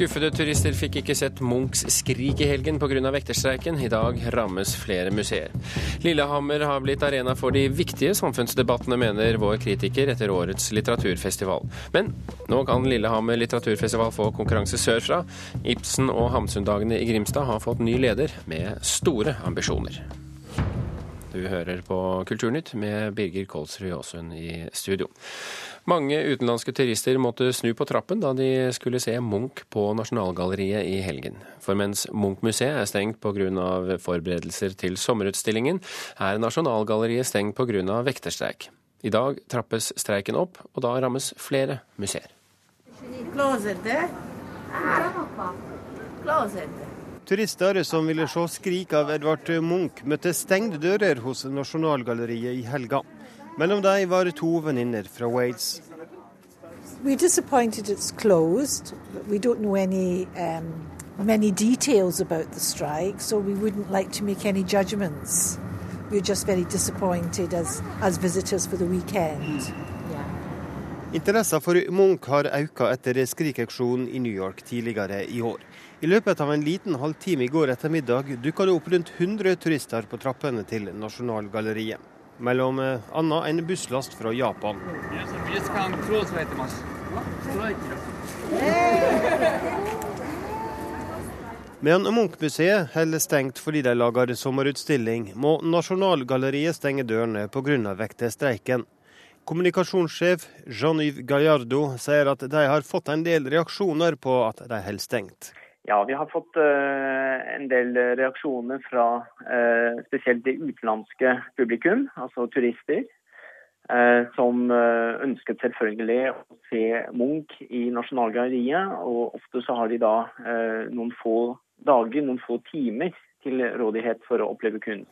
Skuffede turister fikk ikke sett Munchs 'Skrik' i helgen pga. vekterstreiken. I dag rammes flere museer. Lillehammer har blitt arena for de viktige samfunnsdebattene, mener vår kritiker etter årets litteraturfestival. Men nå kan Lillehammer litteraturfestival få konkurranse sørfra. Ibsen- og Hamsundagene i Grimstad har fått ny leder, med store ambisjoner. Du hører på Kulturnytt med Birger Kolsrud Aasund i studio. Mange utenlandske turister måtte snu på trappen da de skulle se Munch på Nasjonalgalleriet i helgen. For mens Munch-museet er stengt pga. forberedelser til sommerutstillingen, er Nasjonalgalleriet stengt pga. vekterstreik. I dag trappes streiken opp, og da rammes flere museer. Turister som ville se 'Skrik' av Edvard Munch, møtte stengte dører hos Nasjonalgalleriet i helga. Mellom dem var det to venninner fra Wales. We're disappointed it's closed. We don't know any um, many details about the strike, so we wouldn't like to make any judgments. We're just very disappointed as, as visitors for the weekend. Interessen for Munch har økt etter skrikeaksjonen i New York tidligere i år. I løpet av en liten halvtime i går ettermiddag dukka det opp rundt 100 turister på trappene til Nasjonalgalleriet mellom eh, annet en busslast fra Japan. Medan Munch-museet holder stengt fordi de lager sommerutstilling, må Nasjonalgalleriet stenge dørene pga. vektestreiken. Kommunikasjonssjef Jean-Yves Gallardo sier at de har fått en del reaksjoner på at de holder stengt. Ja, vi har fått uh, en del reaksjoner fra uh, spesielt det utenlandske publikum, altså turister. Uh, som ønsket selvfølgelig å se Munch i Nasjonalgalleriet. Og ofte så har de da noen få dager, noen få timer til rådighet for å oppleve kunst.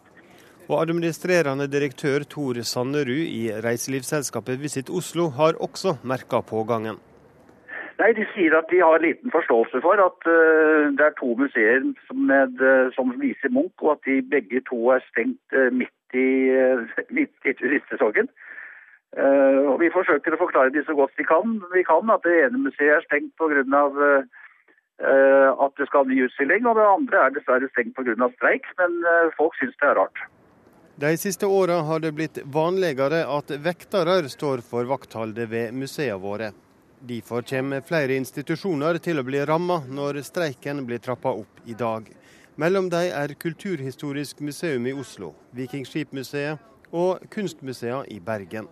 Og administrerende direktør Tor Sannerud i reiselivsselskapet Visit Oslo har også merka pågangen. Nei, De sier at de har liten forståelse for at uh, det er to museer som, med, uh, som, viser Munch, og at de begge to er stengt uh, midt i, midt i Uh, og Vi forsøker å forklare de så godt vi kan. Vi kan at det ene museet er stengt pga. Uh, at det skal ha ny utstilling, og det andre er dessverre stengt pga. streik. Men folk syns det er rart. De siste åra har det blitt vanligere at vektere står for vaktholdet ved museene våre. Derfor kommer flere institusjoner til å bli ramma når streiken blir trappa opp i dag. Mellom dem er Kulturhistorisk museum i Oslo, Vikingskipmuseet og Kunstmuseet i Bergen.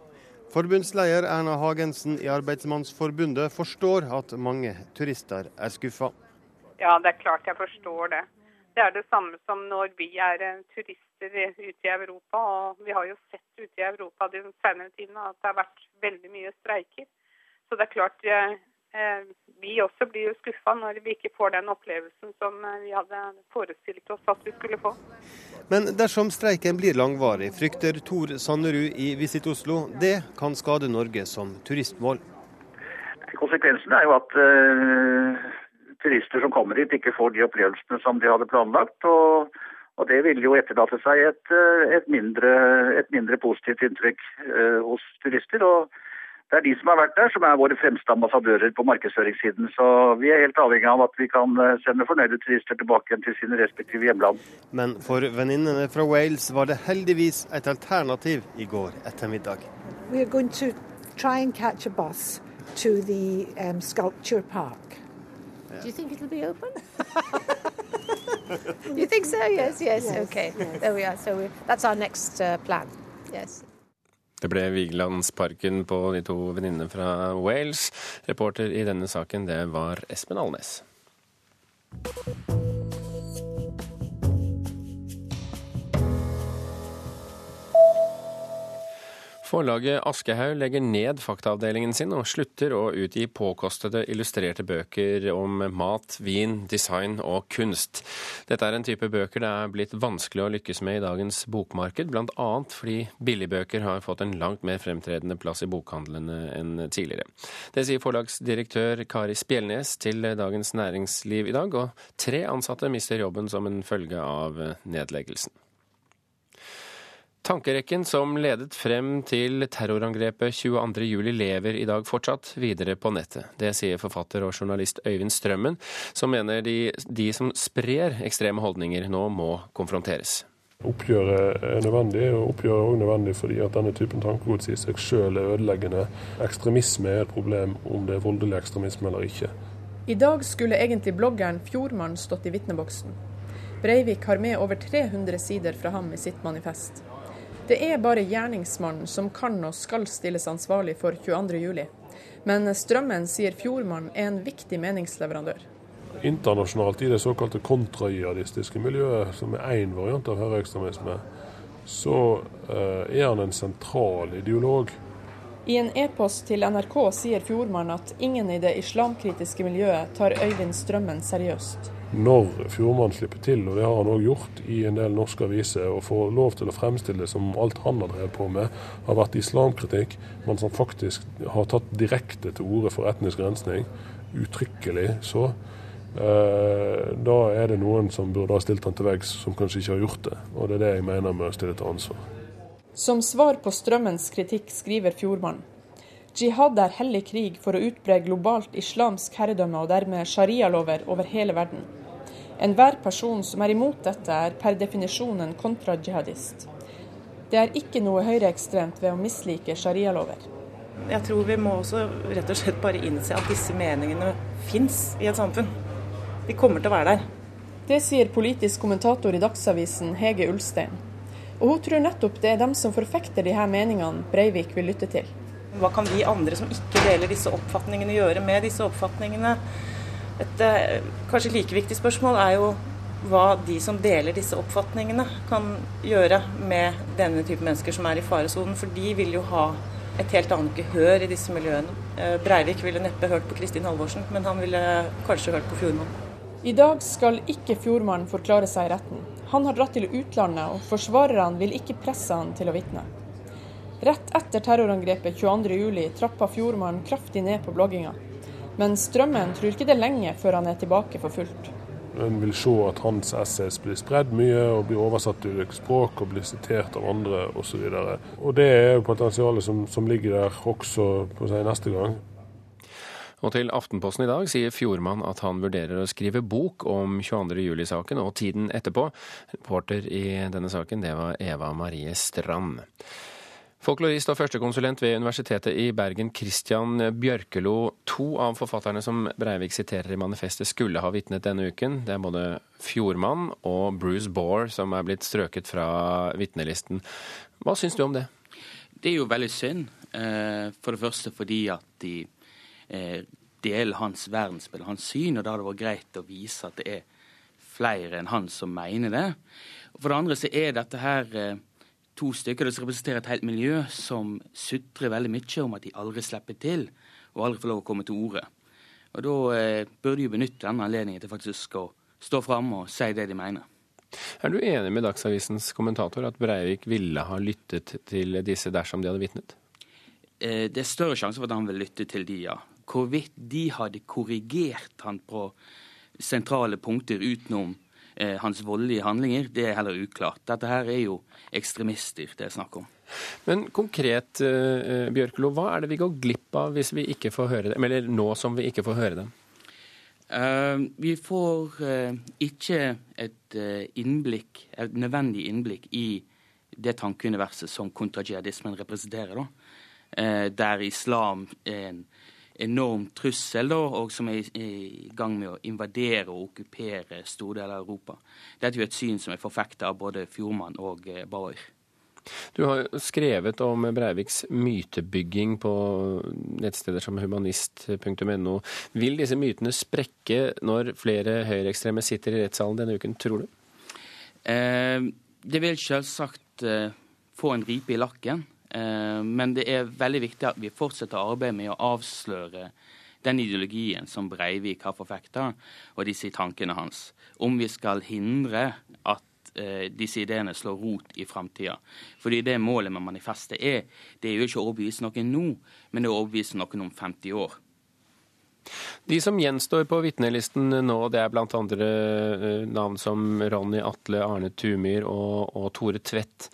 Forbundsleder Erna Hagensen i Arbeidsmannsforbundet forstår at mange turister er skuffa. Ja, det er klart jeg forstår det. Det er det samme som når vi er eh, turister ute i Europa. Og vi har jo sett ute i Europa den senere tiden at det har vært veldig mye streiker. Så det er klart eh, eh, vi også blir jo skuffa når vi ikke får den opplevelsen som eh, vi hadde forestilt oss at vi skulle få. Men dersom streiken blir langvarig, frykter Tor Sannerud i Visit Oslo, det kan skade Norge som turistmål. Konsekvensen er jo at uh, turister som kommer hit, ikke får de opplevelsene som de hadde planlagt. og, og det vil jo etterlate seg et, et, mindre, et mindre, positivt inntrykk uh, hos turister. og det er de som har vært der, som er våre fremste ambassadører på markedsføringssiden. Så vi er helt avhengig av at vi kan eh, sende fornøyde turister tilbake igjen til sine respektive hjemland. Men for venninnene fra Wales var det heldigvis et alternativ i går ettermiddag. We are going to try and catch a bus to the um, sculpture park. Yeah. Do you think it'll be open? you think so? Yes, yes. yes okay. Yes. There we are. So we, that's our next uh, plan. Yes. Det ble Vigelandsparken på de to venninnene fra Wales. Reporter i denne saken, det var Espen Alnes. Forlaget Aschehoug legger ned faktaavdelingen sin og slutter å utgi påkostede illustrerte bøker om mat, vin, design og kunst. Dette er en type bøker det er blitt vanskelig å lykkes med i dagens bokmarked, bl.a. fordi billigbøker har fått en langt mer fremtredende plass i bokhandlene enn tidligere. Det sier forlagsdirektør Kari Spjelnes til Dagens Næringsliv i dag, og tre ansatte mister jobben som en følge av nedleggelsen. Tankerekken som ledet frem til terrorangrepet 22.07 lever i dag fortsatt videre på nettet. Det sier forfatter og journalist Øyvind Strømmen, som mener de, de som sprer ekstreme holdninger nå må konfronteres. Oppgjøret er nødvendig, og oppgjøret er også nødvendig fordi at denne typen tankegods i seg selv er ødeleggende. Ekstremisme er et problem, om det er voldelig ekstremisme eller ikke. I dag skulle egentlig bloggeren Fjordmann stått i vitneboksen. Breivik har med over 300 sider fra ham i sitt manifest. Det er bare gjerningsmannen som kan og skal stilles ansvarlig for 22.07. Men Strømmen sier Fjordmann er en viktig meningsleverandør. Internasjonalt i det såkalte kontrajihadistiske miljøet, som er én variant av høyreekstremisme, så uh, er han en sentral ideolog. I en e-post til NRK sier Fjordmann at ingen i det islamkritiske miljøet tar Øyvind Strømmen seriøst når Fjordmann slipper til, og det har han òg gjort i en del norske aviser, og får lov til å fremstille det som alt han har drevet på med, har vært islamkritikk, mens han faktisk har tatt direkte til orde for etnisk rensning, uttrykkelig så, eh, da er det noen som burde ha stilt han til veggs, som kanskje ikke har gjort det. Og det er det jeg mener med å stille til ansvar. Som svar på Strømmens kritikk skriver Fjordmann Jihad er hellig krig for å utbre globalt islamsk herredømme og dermed sharialover over hele verden. Enhver person som er imot dette, er per definisjon en kontrajihadist. Det er ikke noe høyreekstremt ved å mislike sharialover. Jeg tror vi må også rett og slett bare innse at disse meningene fins i et samfunn. De kommer til å være der. Det sier politisk kommentator i Dagsavisen Hege Ulstein. Og hun tror nettopp det er dem som forfekter de her meningene Breivik vil lytte til. Hva kan vi andre som ikke deler disse oppfatningene, gjøre med disse oppfatningene? Et eh, kanskje like viktig spørsmål er jo hva de som deler disse oppfatningene, kan gjøre med denne type mennesker som er i faresonen. For de vil jo ha et helt annet gehør i disse miljøene. Eh, Breivik ville neppe hørt på Kristin Halvorsen, men han ville kanskje hørt på Fjordmann. I dag skal ikke Fjordmann forklare seg i retten. Han har dratt til utlandet, og forsvarerne vil ikke presse han til å vitne. Rett etter terrorangrepet 22.07 trappa Fjordmann kraftig ned på blogginga. Men Strømmen tror ikke det er lenge før han er tilbake for fullt. En vil se at hans essays blir spredd mye og blir oversatt til ulike språk og blir sitert av andre osv. Og, så og det er jo potensialet som, som ligger der også på seg neste gang. Og til Aftenposten i dag sier Fjordmann at han vurderer å skrive bok om 22.07-saken og tiden etterpå. Reporter i denne saken, det var Eva Marie Strand. Folklorist og førstekonsulent ved Universitetet i Bergen, Christian Bjørkelo. To av forfatterne som Breivik siterer i manifestet, skulle ha vitnet denne uken. Det er både Fjordmann og Bruce Baar som er blitt strøket fra vitnelisten. Hva syns du om det? Det er jo veldig synd. Eh, for det første fordi at de eh, deler hans verdensbilde, hans syn, og da hadde det vært greit å vise at det er flere enn han som mener det. For det andre så er dette her eh, to stykker som representerer et helt miljø som sutrer veldig mye om at de aldri slipper til og aldri får lov å komme til orde. Og Da eh, burde de benytte denne anledningen til faktisk å stå fram og si det de mener. Er du enig med Dagsavisens kommentator at Breivik ville ha lyttet til disse dersom de hadde vitnet? Eh, det er større sjanse for at han vil lytte til de, ja. Hvorvidt de hadde korrigert han på sentrale punkter utenom eh, hans voldelige handlinger, det er heller uklart. Dette her er jo ekstremister det er snakk om. Men konkret, eh, Bjørklo, hva er det vi går glipp av hvis vi ikke får høre dem, eller nå som vi ikke får høre dem? Uh, vi får uh, ikke et uh, innblikk, et nødvendig innblikk i det tankeuniverset som kontrajihadismen representerer. Da. der islam er en enorm trussel, da, og som er i gang med å invadere og okkupere store deler av Europa. Dette er jo et syn som er forfekta av både Fjordmann og eh, Bauer. Du har skrevet om Breiviks mytebygging på nettsteder som humanist.no. Vil disse mytene sprekke når flere høyreekstreme sitter i rettssalen denne uken, tror du? Eh, det vil selvsagt eh, få en ripe i lakken. Eh, men det er veldig viktig at vi fortsetter arbeidet med å avsløre den ideologien som Breivik har forfekta, og disse tankene hans. Om vi skal hindre at eh, disse ideene slår rot i framtida. Fordi det målet med manifestet er, det er jo ikke å overbevise noen nå, men det er å overbevise noen om 50 år. De som gjenstår på vitnelisten nå, det er andre eh, navn som Ronny Atle, Arne Tumyr og, og Tore Tvedt.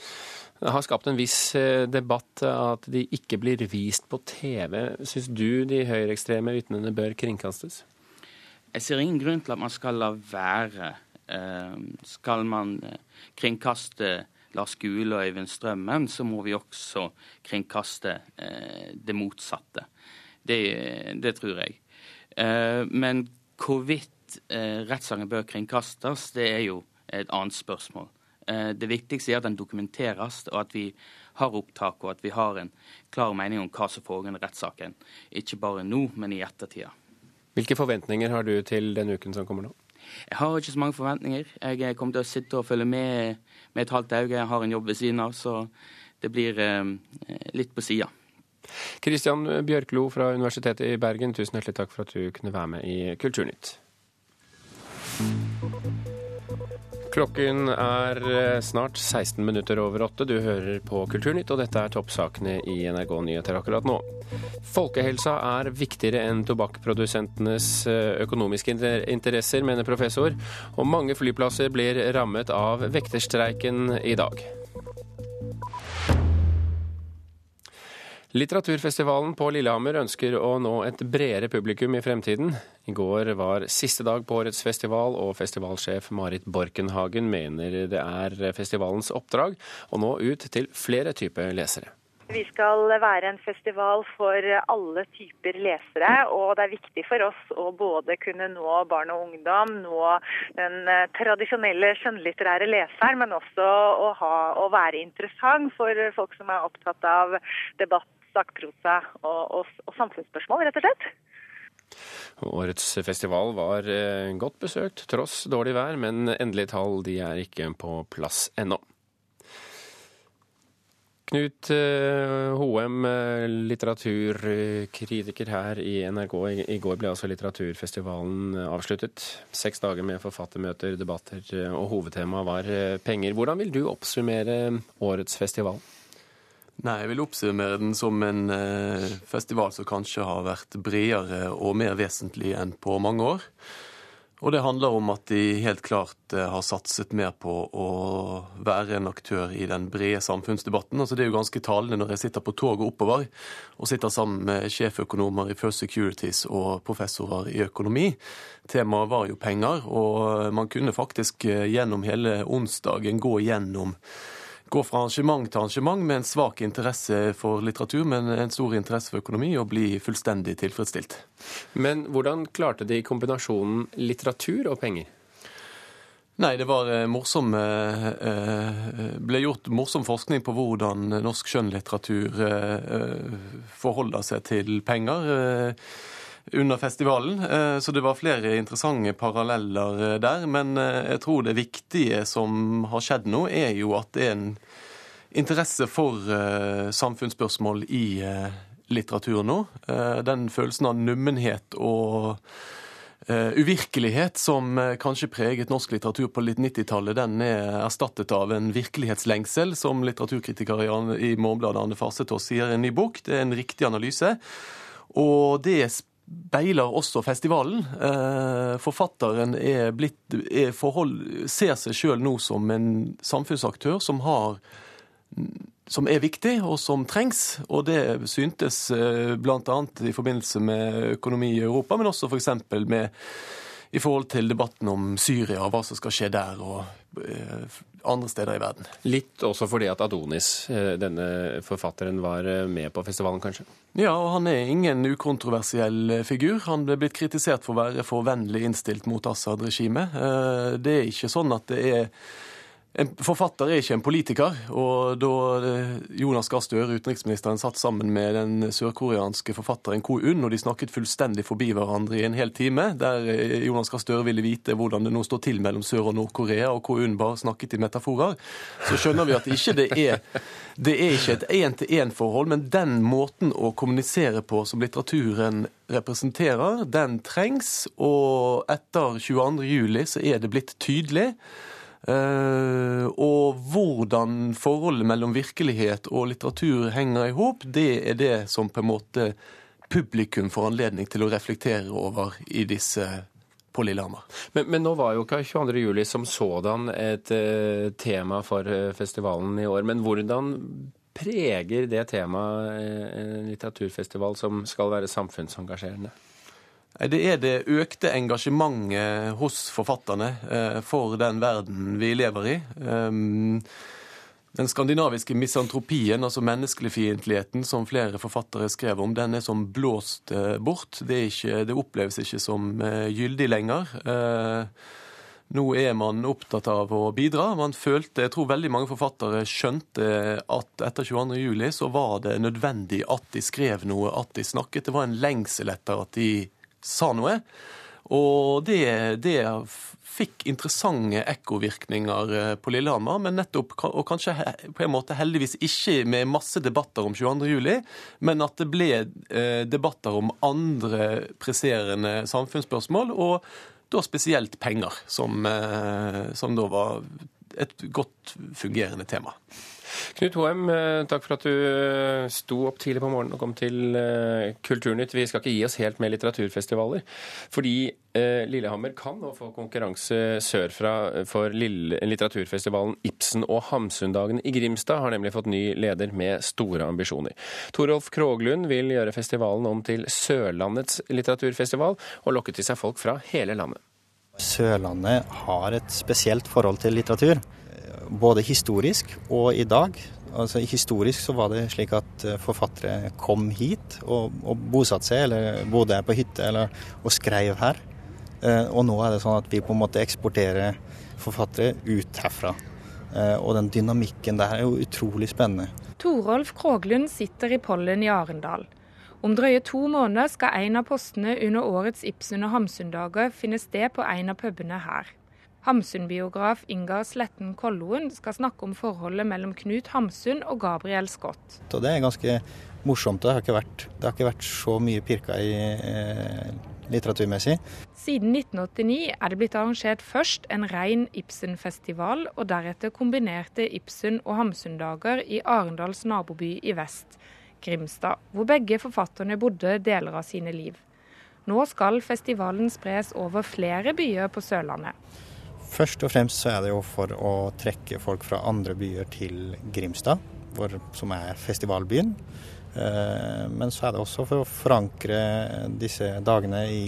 Det har skapt en viss eh, debatt at de ikke blir vist på TV. Syns du de høyreekstreme vitnene bør kringkastes? Jeg ser ingen grunn til at man skal la være. Eh, skal man eh, kringkaste Lars Gule og Øyvind Strømmen, så må vi også kringkaste det motsatte. Det, det tror jeg. Men hvorvidt rettssaken bør kringkastes, det er jo et annet spørsmål. Eh, det viktigste er at den dokumenteres, og at vi har opptak, og at vi har en klar mening om hva som foregår i rettssaken. Ikke bare nå, men i ettertida. Hvilke forventninger har du til den uken som kommer nå? Jeg har ikke så mange forventninger. Jeg kommer til å sitte og følge med med et halvt øye. Jeg har en jobb ved siden av, så det blir eh, litt på sida. Kristian Bjørklo fra Universitetet i Bergen, tusen hjertelig takk for at du kunne være med i Kulturnytt. Klokken er eh, snart 16 minutter over åtte. Du hører på Kulturnytt, og dette er toppsakene i NRK Nyheter akkurat nå. Folkehelsa er viktigere enn tobakkprodusentenes eh, økonomiske interesser, mener professor, og mange flyplasser blir rammet av vekterstreiken i dag. Litteraturfestivalen på Lillehammer ønsker å nå et bredere publikum i fremtiden. I går var siste dag på årets festival, og festivalsjef Marit Borkenhagen mener det er festivalens oppdrag å nå ut til flere typer lesere. Vi skal være en festival for alle typer lesere, og det er viktig for oss å både kunne nå barn og ungdom, nå den tradisjonelle skjønnlitterære leseren, men også å, ha, å være interessant for folk som er opptatt av debatt sakprosa og, og, og samfunnsspørsmål, rett og slett. Årets festival var eh, godt besøkt tross dårlig vær, men endelige tall de er ikke på plass ennå. Knut eh, Hoem, eh, litteraturkritiker her i NRK. I går ble altså litteraturfestivalen avsluttet. Seks dager med forfattermøter, debatter, og hovedtemaet var penger. Hvordan vil du oppsummere årets festival? Nei, jeg vil oppsummere den som en eh, festival som kanskje har vært bredere og mer vesentlig enn på mange år. Og det handler om at de helt klart eh, har satset mer på å være en aktør i den brede samfunnsdebatten. Altså Det er jo ganske talende når jeg sitter på toget oppover og sitter sammen med sjeføkonomer i First Securities og professorer i økonomi. Temaet var jo penger, og man kunne faktisk eh, gjennom hele onsdagen gå gjennom gå fra arrangement til arrangement med en svak interesse for litteratur, men en stor interesse for økonomi, og bli fullstendig tilfredsstilt. Men hvordan klarte de kombinasjonen litteratur og penger? Nei, det var eh, morsom eh, eh, ble gjort morsom forskning på hvordan norsk skjønnlitteratur forholder seg til penger under festivalen. Eh, så det var flere interessante paralleller eh, der. Men eh, jeg tror det viktige som har skjedd nå, er jo at det er en interesse for samfunnsspørsmål i litteraturen nå. Den følelsen av nummenhet og uvirkelighet som kanskje preget norsk litteratur på litt 90-tallet, den er erstattet av en virkelighetslengsel, som litteraturkritiker i Morgenbladet Arne Farsetås sier i en ny bok. Det er en riktig analyse. Og det beiler også festivalen. Eh, forfatteren er blitt, er forhold, ser seg sjøl nå som en samfunnsaktør som, har, som er viktig, og som trengs. Og det syntes eh, bl.a. i forbindelse med økonomi i Europa, men også f.eks. med i forhold til debatten om Syria og hva som skal skje der og eh, andre steder i verden. Litt også fordi at Adonis, eh, denne forfatteren, var eh, med på festivalen, kanskje? Ja, og han er ingen ukontroversiell figur. Han ble blitt kritisert for å være for vennlig innstilt mot Assad-regimet. Det er ikke sånn at det er en forfatter er ikke en politiker, og da eh, Jonas Gahr Støre, utenriksministeren, satt sammen med den sørkoreanske forfatteren Ko Un, og de snakket fullstendig forbi hverandre i en hel time, der eh, Jonas Gahr Støre ville vite hvordan det nå står til mellom Sør- og Nord-Korea, og Ko Un bare snakket i metaforer, så skjønner vi at ikke det er det er ikke et én-til-én-forhold, men den måten å kommunisere på som litteraturen representerer, den trengs, og etter 22.07 så er det blitt tydelig. Uh, og hvordan forholdet mellom virkelighet og litteratur henger i hop, det er det som på en måte publikum får anledning til å reflektere over i disse på Lillehammer. Men, men, nå var jo ikke 22. juli som sådan et uh, tema for uh, festivalen i år. Men hvordan preger det temaet en litteraturfestival som skal være samfunnsengasjerende? Det er det økte engasjementet hos forfatterne for den verden vi lever i. Um, den skandinaviske misantropien, altså menneskeligfiendtligheten, som flere forfattere skrev om, den er som blåst eh, bort. Det, ikke, det oppleves ikke som eh, gyldig lenger. Eh, nå er man opptatt av å bidra. Man følte, Jeg tror veldig mange forfattere skjønte at etter 22.07 så var det nødvendig at de skrev noe, at de snakket. Det var en lengsel etter at de sa noe. Og det, det fikk interessante ekkovirkninger eh, på Lillehammer, men nettopp, og kanskje på en måte heldigvis ikke med masse debatter om 22.07, men at det ble eh, debatter om andre presserende samfunnsspørsmål, og da spesielt penger, som, eh, som da var et godt fungerende tema. Knut Hoem, eh, takk for at du eh, sto opp tidlig på morgenen og kom til eh, Kulturnytt. Vi skal ikke gi oss helt med litteraturfestivaler, fordi Lillehammer kan nå få konkurranse sørfra for litteraturfestivalen Ibsen og Hamsundagen i Grimstad har nemlig fått ny leder med store ambisjoner. Torolf Kroglund vil gjøre festivalen om til Sørlandets litteraturfestival, og lokke til seg folk fra hele landet. Sørlandet har et spesielt forhold til litteratur både historisk og i dag. Altså Historisk så var det slik at eh, forfattere kom hit og, og bosatte seg, eller bodde på hytte eller, og skrev her. Eh, og nå er det sånn at vi på en måte eksporterer forfattere ut herfra. Eh, og den dynamikken der er jo utrolig spennende. Torolf Kroglund sitter i pollen i Arendal. Om drøye to måneder skal en av postene under årets Ibsen og Hamsun-dager finne sted på en av pubene her. Hamsun-biograf Ingar Sletten Kolloen skal snakke om forholdet mellom Knut Hamsun og Gabriel Scott. Det er ganske morsomt. Det har ikke vært, har ikke vært så mye pirka i eh, litteraturmessig. Siden 1989 er det blitt arrangert først en rein Ibsen-festival, og deretter kombinerte Ibsen- og Hamsun-dager i Arendals naboby i vest, Grimstad, hvor begge forfatterne bodde deler av sine liv. Nå skal festivalen spres over flere byer på Sørlandet. Først og fremst så er det jo for å trekke folk fra andre byer til Grimstad, hvor, som er festivalbyen. Eh, men så er det også for å forankre disse dagene i,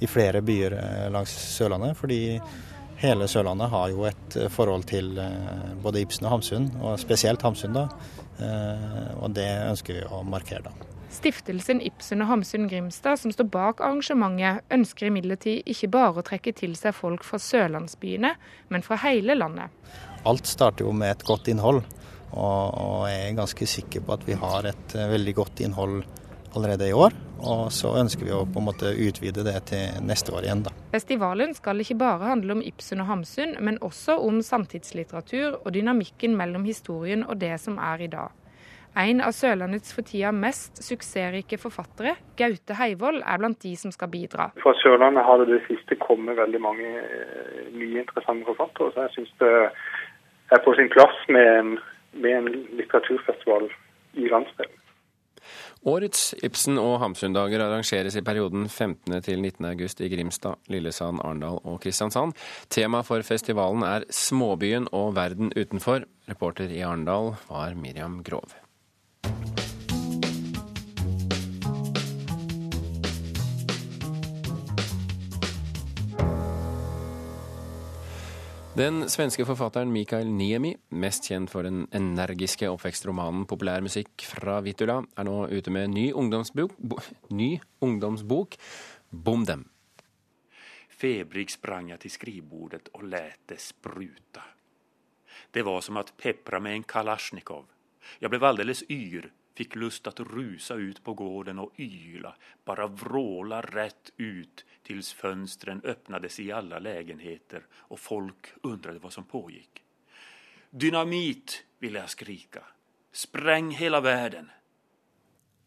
i flere byer eh, langs Sørlandet. Fordi hele Sørlandet har jo et forhold til eh, både Ibsen og Hamsun, og spesielt Hamsun. da. Og det ønsker vi å markere da. Stiftelsen Ibsen og Hamsun Grimstad, som står bak arrangementet, ønsker imidlertid ikke bare å trekke til seg folk fra sørlandsbyene, men fra hele landet. Alt starter jo med et godt innhold, og jeg er ganske sikker på at vi har et eh, veldig godt innhold allerede i år. Og så ønsker vi å på en måte utvide det til neste år igjen, da. Festivalen skal ikke bare handle om Ibsen og Hamsun, men også om samtidslitteratur og dynamikken mellom historien og det som er i dag. En av Sørlandets for tida mest suksessrike forfattere, Gaute Heivold, er blant de som skal bidra. Fra Sørlandet har det det siste kommet veldig mange eh, nye interessante forfattere. Så jeg syns det er på sin plass med en, med en litteraturfestival i landsdelen. Årets Ibsen- og Hamsun-dager arrangeres i perioden 15. til 19. august i Grimstad, Lillesand, Arendal og Kristiansand. Tema for festivalen er småbyen og verden utenfor. Reporter i Arendal var Miriam Grov. Den svenske forfatteren Mikael Niemi, mest kjent for den energiske oppvekstromanen Populærmusikk fra Vittula, er nå ute med ny ungdomsbok, ny ungdomsbok Bom dem. Febrig sprang jeg til skrivebordet og lät det spruta. Det var som å pepre med en kalasjnikov. Jeg ble alldeles yr, fikk lyst att rusa ut på gården og yla, bare vråla rett ut tills fönstren öppnades i alle lägenheter og folk undrade hva som pågick. Dynamit, ville jeg skrika. Spräng hele verden.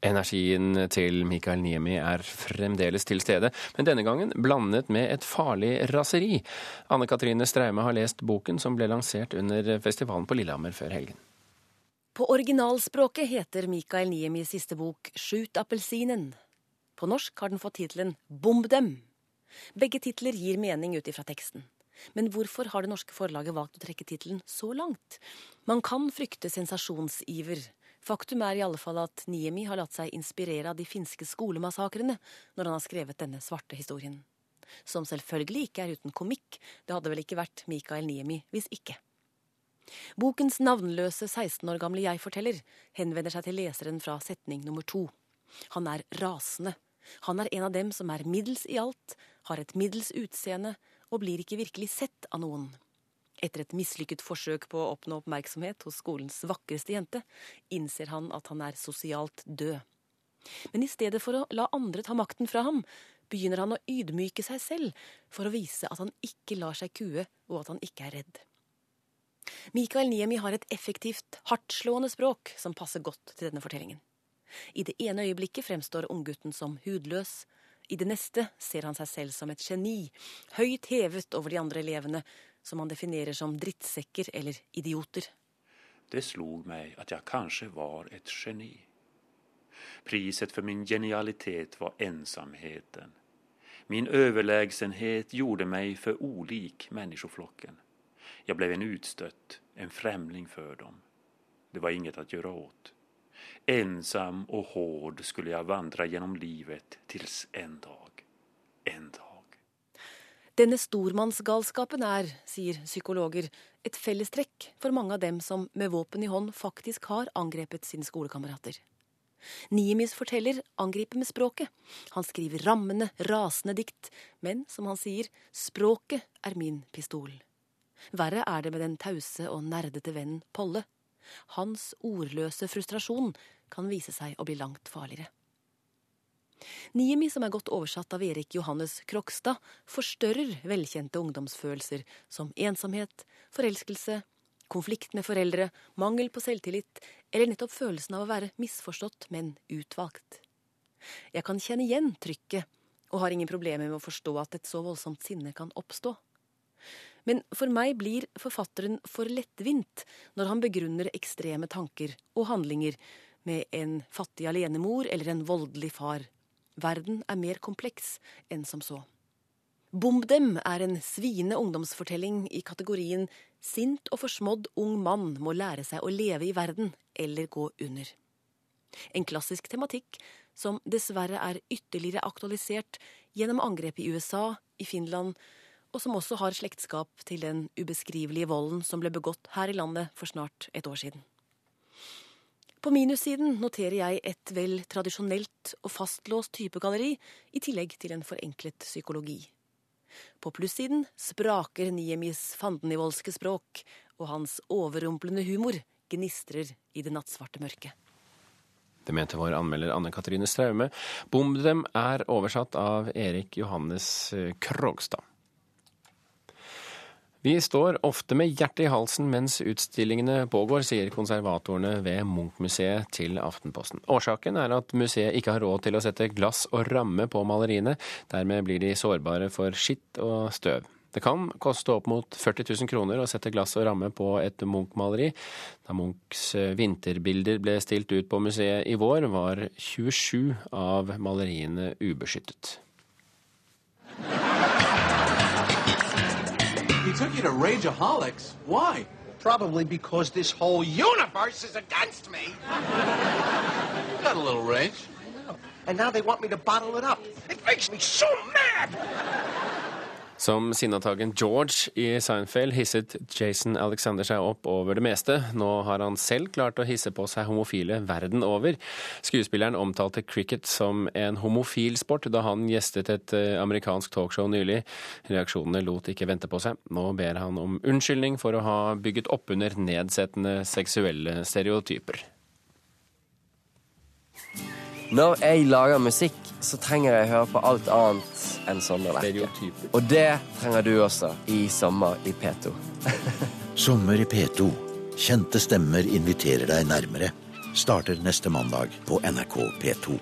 Energien til Mikael Niemi er fremdeles til stede, men denne gangen blandet med et farlig raseri. Anne Katrine Straume har lest boken som ble lansert under festivalen på Lillehammer før helgen. På originalspråket heter Mikael Niemis siste bok Skjut appelsinen. På norsk har den fått tittelen Bomb dem. Begge titler gir mening ut ifra teksten. Men hvorfor har det norske forlaget valgt å trekke tittelen så langt? Man kan frykte sensasjonsiver. Faktum er i alle fall at Niemi har latt seg inspirere av de finske skolemassakrene når han har skrevet denne svarte historien. Som selvfølgelig ikke er uten komikk, det hadde vel ikke vært Mikael Niemi hvis ikke. Bokens navnløse 16 år gamle jeg-forteller henvender seg til leseren fra setning nummer to. Han er rasende. Han er en av dem som er middels i alt, har et middels utseende og blir ikke virkelig sett av noen. Etter et mislykket forsøk på å oppnå oppmerksomhet hos skolens vakreste jente, innser han at han er sosialt død. Men i stedet for å la andre ta makten fra ham, begynner han å ydmyke seg selv for å vise at han ikke lar seg kue, og at han ikke er redd. Mikael Niemi har et effektivt, hardtslående språk som passer godt til denne fortellingen. I det ene øyeblikket fremstår unggutten som hudløs. I det neste ser han seg selv som et geni, høyt hevet over de andre elevene, som han definerer som drittsekker eller idioter. Det slo meg at jeg kanskje var et geni. Priset for min genialitet var ensomheten. Min overlegenhet gjorde meg for ulik menneskeflokken. Jeg ble en utstøtt, en fremling for dem. Det var inget å gjøre åt. Ensam og hård skulle jeg vandre gjennom livet tills en dag. En dag. Denne stormannsgalskapen er, sier psykologer, et fellestrekk for mange av dem som med våpen i hånd faktisk har angrepet sine skolekamerater. Niemis forteller angriper med språket. Han skriver rammende, rasende dikt, men som han sier, språket er min pistol. Verre er det med den tause og nerdete vennen Polle. Hans ordløse frustrasjon kan vise seg å bli langt farligere. Niemi, som er godt oversatt av Erik Johannes Krokstad, forstørrer velkjente ungdomsfølelser som ensomhet, forelskelse, konflikt med foreldre, mangel på selvtillit eller nettopp følelsen av å være misforstått, men utvalgt. Jeg kan kjenne igjen trykket, og har ingen problemer med å forstå at et så voldsomt sinne kan oppstå. Men for meg blir forfatteren for lettvint når han begrunner ekstreme tanker og handlinger med en fattig alenemor eller en voldelig far. Verden er mer kompleks enn som så. Bomb dem er en sviende ungdomsfortelling i kategorien sint og forsmådd ung mann må lære seg å leve i verden eller gå under. En klassisk tematikk som dessverre er ytterligere aktualisert gjennom angrep i USA, i Finland og som også har slektskap til den ubeskrivelige volden som ble begått her i landet for snart et år siden. På minussiden noterer jeg et vel tradisjonelt og fastlåst typegalleri, i tillegg til en forenklet psykologi. På plussiden spraker Niemis fandenivoldske språk, og hans overrumplende humor gnistrer i det nattsvarte mørket. Det mente vår anmelder Anne Katrine Straume. Bom dem er oversatt av Erik Johannes Krogstad. Vi står ofte med hjertet i halsen mens utstillingene pågår, sier konservatorene ved Munch-museet til Aftenposten. Årsaken er at museet ikke har råd til å sette glass og ramme på maleriene. Dermed blir de sårbare for skitt og støv. Det kan koste opp mot 40 000 kroner å sette glass og ramme på et Munch-maleri. Da Munchs vinterbilder ble stilt ut på museet i vår, var 27 av maleriene ubeskyttet. Took you to Rageaholics. Why? Probably because this whole universe is against me. Got a little rage. I know. And now they want me to bottle it up. It makes me so mad! Som sinnatagen George i Seinfeld hisset Jason Alexander seg opp over det meste. Nå har han selv klart å hisse på seg homofile verden over. Skuespilleren omtalte cricket som en homofil sport da han gjestet et eh, amerikansk talkshow nylig. Reaksjonene lot ikke vente på seg. Nå ber han om unnskyldning for å ha bygget oppunder nedsettende seksuelle stereotyper. Når jeg lager musikk, så trenger jeg å høre på alt annet enn Sondre Lerche. Og det trenger du også i Sommer i P2. Sommer i P2. Kjente stemmer inviterer deg nærmere. Starter neste mandag på NRK P2.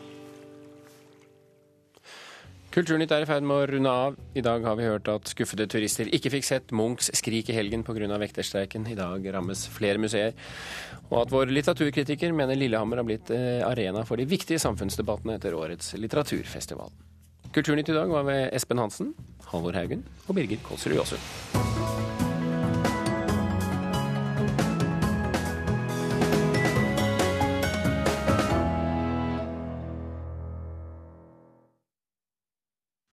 Kulturnytt er i ferd med å runde av. I dag har vi hørt at skuffede turister ikke fikk sett Munchs 'Skrik i helgen' pga. vekterstreiken. I dag rammes flere museer. Og at vår litteraturkritiker mener Lillehammer har blitt eh, arena for de viktige samfunnsdebattene etter årets litteraturfestival. Kulturnytt i dag var ved Espen Hansen, Halvor Haugen og Birgit Kolsrud Jåsund.